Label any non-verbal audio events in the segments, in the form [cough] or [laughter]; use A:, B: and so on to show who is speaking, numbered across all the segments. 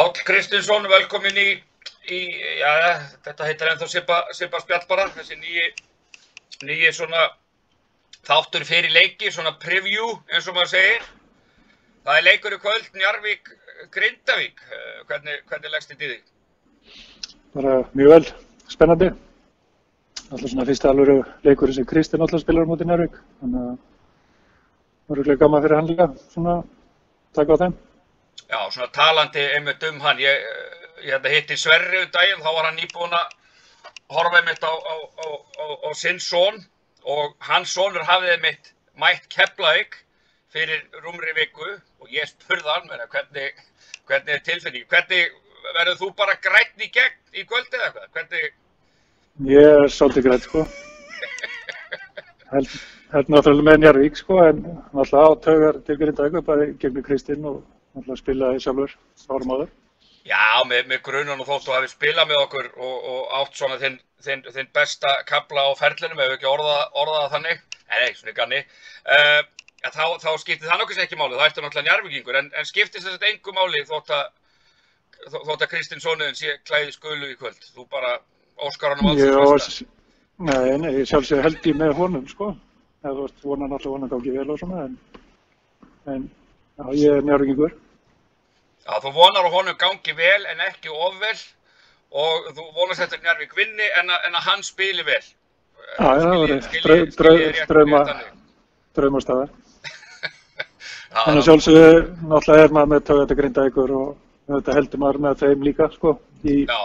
A: Páll Kristinsson, velkomin í, í já, þetta heitir ennþá Sippa spjall bara, þessi nýji, svona þáttur fyrir leiki, svona preview eins og maður segir. Það er leikur í kvöld, Njarvík, Grindavík, Eh, hvernig, hvernig leggst þetta í þig?
B: Bara mjög vel, spennandi. Alltaf svona fyrsta alvöru leikur sem Kristinn alltaf spilar á móti Njárvík. Þannig að það eru glega gaman fyrir hann líka svona taka á þeim.
A: Já, svona talandi einmitt um hann, ég, ég hérna hitti Sverri um daginn, þá var hann nýbúinn að horfa einmitt á, á, á, á, sinn són og hans sonur hafði einmitt mætt Keflavík fyrir rúmri viku og ég spurði hann meina, hvernig, hvernig er tilfinning, hvernig verður þú bara grætt í gegn í kvöld eða eitthvað, hvernig,
B: Ég er svolítið grætt sko. Held, náttúrulega með Njárvík sko en náttúrulega á taugar til Grindavík bara gegnum Kristinn og náttúrulega spilaði sjálfur árum áður.
A: já, með, með grunun og þótt þú hafi spilað með okkur og, og átt svona þinn, þinn, þinn besta kabla á ferlinum, ef við ekki orða, orða það þannig, nei, nei, svona ganni, uh, þá, þá skiptir það nokkurs ekki máli, það ættu náttúrulega njárvíkingur, en, en skiptir þess að engu máli þótt að, að Kristinn Sónuðin sé klæði skulu í kvöld, þú bara óskar hann um alls
B: Já,
A: besta.
B: nei, nei, ég sjálfsög held ég með honum sko. Þú veist, vonan alltaf vonan gangi vel og svona en, en já, ég er Njárvíkingur.
A: Já, þú vonar að honum gangi vel en ekki ofvel og þú vonast þetta Njarvík vinni en að, en að hann spili vel.
B: Já, já, það
A: þannig?
B: Draumastæðar. Þannig sjálfsögðu, náttúrulega er maður með taugat að grinda ykkur og þetta heldur maður með þeim líka, sko, í
A: Já,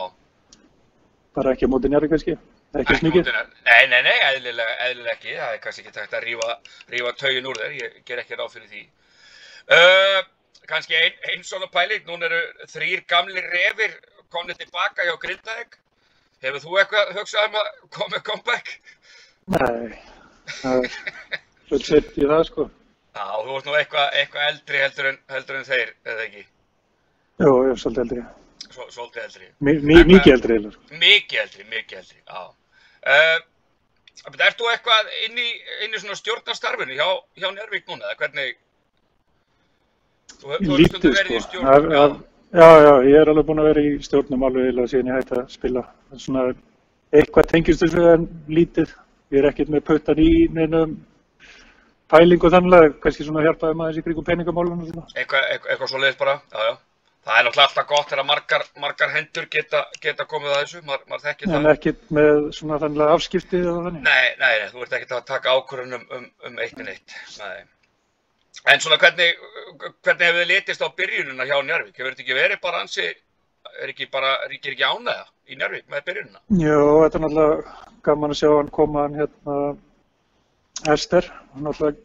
B: bara ekki á móti njari kannski, ekki
A: ekki
B: mikið.
A: mótinu. Nei, nei, nei, eðlilega, eðlilega ekki. Það er kannski ekki takt að rífa, rífa taugin úr þér, ég ger ekki ráð fyrir því. Uh, kannski ein, ein svona pæling, núna eru þrýr gamli refir komnið tilbaka hjá Grindavík. Hefur þú eitthvað hugsað um að koma comeback?
B: Nei, það er fullt sett í það, sko.
A: Já, þú ert nú eitthvað, eitthvað eldri heldur en, heldur en þeir, eða ekki?
B: Jú, ég er svolítið eldri.
A: Svo, svolítið eldri.
B: Mi, mi, mikið eldri, eða, sko.
A: Mikið eldri, mikið eldri, já. Uh, Ert þú eitthvað inn í, inn í svona stjórnarstarfinu hjá, hjá Njörvík núna, eða hvernig? Þú hef- þú hefur stundum
B: Lítið, sko. Af- af- Já, já, ég er alveg búinn að vera í stjórnum alveg eða síðan ég hætti að spila. Svona eitthvað tengist þessu en lítið. Ég er ekkert með puttan í neinum pælingu þannlega, kannski svona hjálpaði maður í kringum peningamálunum og svona.
A: eitthvað, eitthvað, svo leiðis bara, já, já. Það er náttúrulega alltaf gott þegar margar, margar hendur geta, geta komið að þessu, maður, maður þekkir
B: En
A: það.
B: ekkert með svona þannlega afskiptið og þannig.
A: Nei, nei, nei, þú ert ekkert að taka ákvörðun um, um, um eitt en eitt. Nei. En svona hvernig, hvernig hefur þið litist á byrjununa hjá Njárvík? Hefur þetta ekki verið bara ansi, er ekki bara, ríkir ekki ánæða í Njárvík með byrjununa?
B: Jó, þetta er náttúrulega gaman að sjá hann koma hann hérna Ester, hann náttúrulega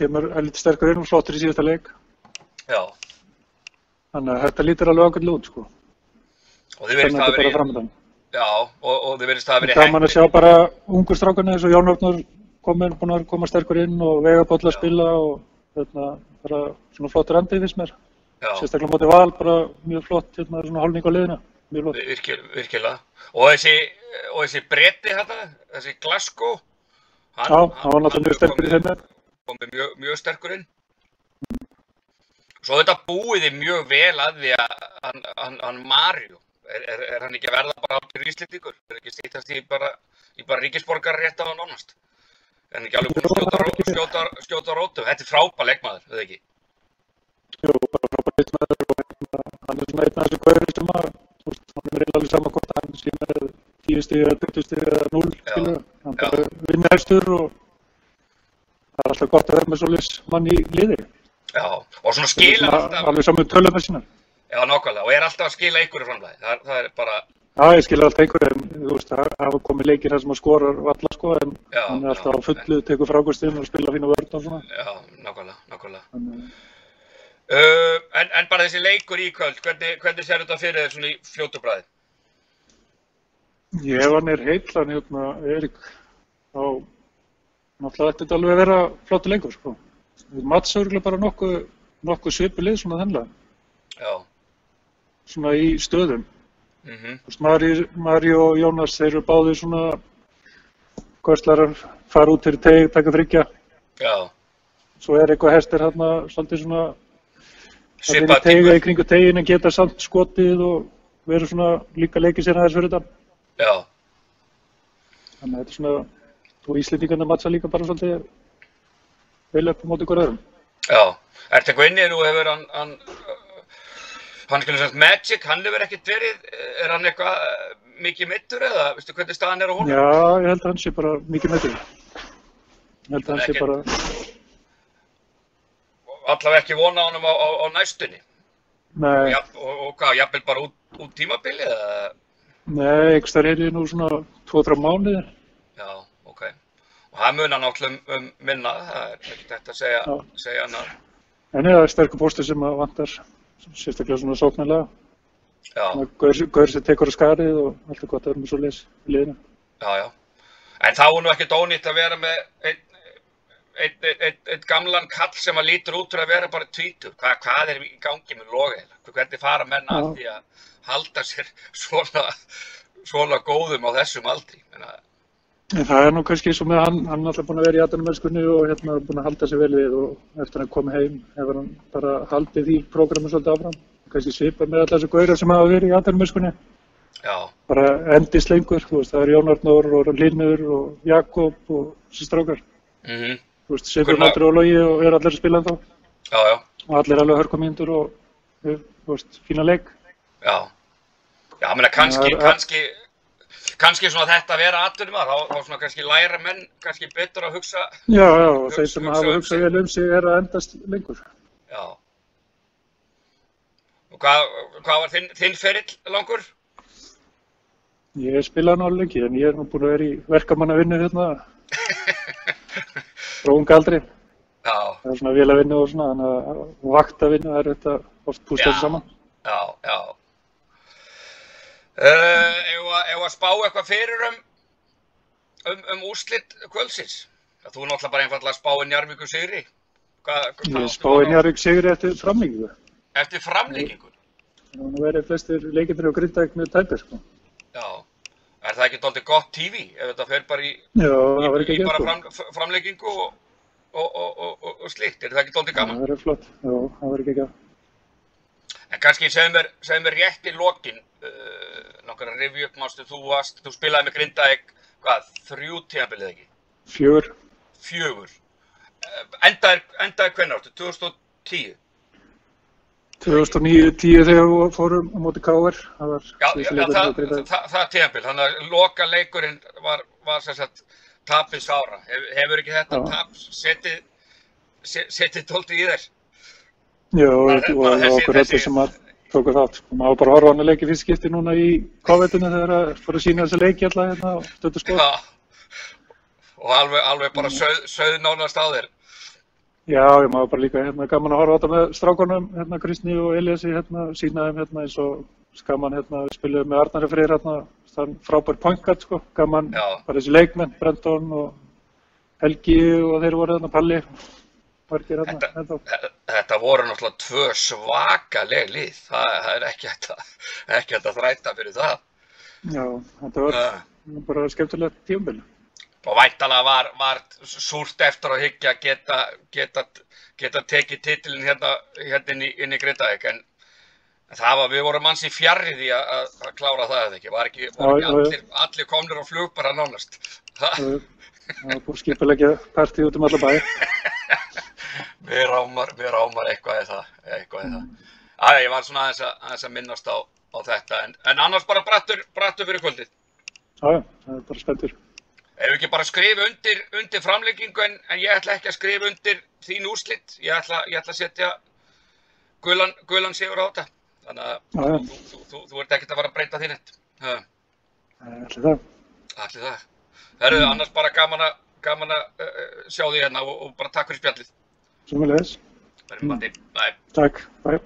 B: kemur heldur sterkur inn og flottur í síðasta leik.
A: Já,
B: Þannig að þetta lítur alveg ákveðlega út sko.
A: og þið verðist að verið,
B: framöndan.
A: já, og, og þið verðist að verið
B: Gaman að sjá bara ungu strákunni eins og Jón Örnur komin, búin að koma sterkur inn og vega bóll að spila og hérna, bara svona flottur andið finnst mér.
A: Já,
B: Sérstaklega móti val, bara mjög flott, hérna, svona hálning á liðina. Mjög flott.
A: virkil, virkilega. Og þessi, og þessi bretti þetta, þessi Glasgow, hann,
B: Já, hann var náttúrulega mjög sterkur í þeim
A: komið mjög, mjög sterkur inn. Svo þetta búið þið mjög vel að því að hann, hann, hann Mario, er, er, er hann ekki að verða bara algjör íslendingur? Er ekki stýttast í bara, í bara ríkisborgar rétt á hann nánast? Hann ekki alveg búin að skjóta, skjóta, rótum? Þetta er frábær leikmaður, veið ekki?
B: Jú, bara frábært leikmaður og hérna, hann er svona einn af þessu gauður sem að, þú veist, hann er verið alveg saman hvort hann sé með 10 stig eða 20 stig eða 0, skilur. Hann bara vinnur hestur og það er alltaf gott að vera með svolítið mann í liði.
A: Já, og svona skila alltaf,
B: Alveg saman tölum með sína.
A: já nákvæmlega, og er alltaf að skila einhverju framlæði. Það, það er bara,
B: Já, ég skilja alltaf einhverju, en þú veist, það hafa komið leikir þar sem að skorar valla, sko, en
A: Já,
B: hann er alltaf
A: já.
B: á fullu, tekur frákvistinn og spila fína vörð og svona.
A: já, nákvæmlega, nákvæmlega.
B: Þannig,
A: Uh, en, en bara þessi leikur í kvöld, hvernig, hvernig sér þetta fyrir þér svona í fljótu bræði?
B: Ég var nýr heill, hann hérna, Erik, þá náttúrulega þetta alveg að vera flottu leikur, sko. Mats er örugglega bara nokkuð nokkuð svipu lið svona þennlega,
A: Já,
B: svona í stöðum. Þú veist, Mari, Mari og Jónas, þeir eru báðir svona kvörslarar, fara út fyrir teg, taka þryggja.
A: já,
B: Svo er eitthvað hestir hérna svolítið svona Það er
A: svipað
B: teiga í kringu tegin en geta samt skotið og vera svona líka leikið sér aðeins fyrir þetta.
A: Já,
B: Þannig að þetta er svona, og Íslendingarna mattsa líka bara svolítið vel upp á móti ykkur öðrum.
A: já. Ertu eitthvað inni nú hefur hann, hann, hann skilur sagt Magic, hann hefur ekkert verið, er hann eitthvað uh, mikið mittur eða, veistu hvernig staðan er á honum?
B: Já, ég held að hann sé bara mikið því. Ég held að hann sé
A: Ekki-
B: bara,
A: Allavega ekki vona á honum á, á, á næstunni.
B: nei,
A: Já, og, og hvað, jafnvel bara út, út tímabilið eða?
B: nei, einhvers þar er ég nú svona 2-3 mánuðir.
A: Já, ok. Og það munar náttúrulega um, um minna, það er ekkert hægt að segja, segja hann að,
B: En það er sterkur póstur sem að vantar, sérstaklega svona sóknarlega.
A: já,
B: Gaur sem tekur á skarið og allt er gott að vera með svo leys í liðinu.
A: já, já. En þá er nú ekkert ónýtt að vera með einn ein, ein, ein, gamlan kall sem að lítur út fyrir að vera bara tvítur. Hva, hvað er í gangi með logaðila? Hvernig fara menn að því að halda sér svona, svona góðum á þessum aldri? Menna,
B: En það er nú kannski eins og með hann, hann er alltaf búin að vera í aðdænumennskunni og hérna búin að halda sig vel við og eftir að hann kom heim hefur hann bara haldið því prógramu svolítið áfram. Kannski svipað með allar þessu gaurar sem hafa verið í aðdænumennskunni.
A: já,
B: Bara endist lengur, þú veist, það er Jón Arnór og Linur og Jakob og þessi strákar.
A: mhm,
B: Þú veist, svipað
A: Gunnar-
B: mættur og logi og er allir að spila þá
A: já, já,
B: og allir alveg hörkumíndur og, þú veist, fína leik.
A: já. Já, menna kannski, kannski, kannski svona þetta að vera atvinnum að, þá, þá svona kannski læra menn kannski betur að hugsa,
B: Já, já, og þeir sem hafa
A: um
B: hugsað vel um sig er að endast lengur.
A: já. Og hvað, hvað var þinn, þinn ferill langur?
B: Ég spilaði alveg lengi, en ég er nú búin að vera í verkamannavinnu hérna [laughs] frá unga aldri.
A: Já,
B: Það er svona vélavinnu og svona, þannig að vaktavinnu, er þetta oft púst
A: Já.
B: þessu saman.
A: já, já. Ef að- ef að spá eitthvað fyrir um, um, um úrslit kvöldsins? Já, þú náttúrulega bara einfallega að spá inn Jarvíku Sigri.
B: Ég spáði Njarvík sigri eftir framlengingu.
A: Eftir?
B: Það var nú verið flestir leikindir á Grindavík með tæpir, sko.
A: Já. Er það ekki doldið gott TV ef þetta fer bara í,
B: Já, það
A: í, í bara
B: sko.
A: fram, framleikingu og, og, og, og, og, og slíkt? Er það ekki doldið gaman?
B: Það var flott, já, það var ekki ekki
A: En kannski segðu mér, mér rétt í lokin, uh, nokkar að rifja upp, mástu, þú, þú spilaði með Grindavík, hvað, þrjú tímabilið ekki?
B: Fjör,
A: Fjögur. Uh, endaði, endaði hvernig áttu? 2010?
B: 2009-10 þegar við fórum á móti K.R. Það var
A: tímabil, þannig að loka leikurinn var, var sagt tapið sára. Hef, hefur ekki þetta tap setið, se- setið doldið í þér? Bara-
B: og, okkur öllu sem að tóku þátt. sko. Var bara horfa hann að leiki fyrst skipti núna í COVID-19 þegar að fór að sína þessi leiki alltaf hérna og stöðu sko.
A: Já. Og alveg, alveg bara söð, söð nánast á þér.
B: Já, ég maður bara líka hérna gaman að horfa á þetta með strákunum, hérna Kristni og Eliassi hérna, sína þeim hérna eins og gaman hérna, við spilum með Arnari Freyr hérna, þann frábær pointguard sko, gaman
A: Já.
B: bara þessi leikmenn, Brenton og Helgi og þeir voru hérna, Palli, margir hérna,
A: Þetta-. Þetta voru náttúrulega tvö svakaleg lið. Það, það er ekki hægt að, þræta fyrir það.
B: Já, þetta var
A: Uh,
B: bara skemmtilegt tíumbil.
A: og væntalega var, var súrt eftir að hyggja að geta, geta, geta tekið titilin hérna, hérna inn í, inn í Grindavík en það var, við vorum manns í fjarrri því að, að, klára það eða ekki, var ekki, voru ekki allir, allir komnir á flug bara nánast. Það,
B: var búið skipilegja partí út um alla bæ. [laughs]
A: við rámar, við rámar eitthvað eða eitthvað eða það. Æ, ég var svona aðeins að, aðeins að minnast á, á þetta en, en annars bara brattur, brattur fyrir kvöldið.
B: Já, það er bara spenntur.
A: Ef ekki bara skrifa undir, undir framleggingu en, en ég ætla ekki að skrifa undir þín úrslit. Ég ætla, ég ætla að setja gulan, gulan sigur á þetta. Þannig að
B: Já,
A: þú, þú, þú, þú ert ekkert að fara að breyta þín eitt.
B: Allir það.
A: Allir það. Það eru annars bara gaman að, gaman að uh, sjá því hérna og, og bara takk fyrir spjallið.
B: Sumulegis.
A: Verðum mm. Bæ.
B: Takk, bæ.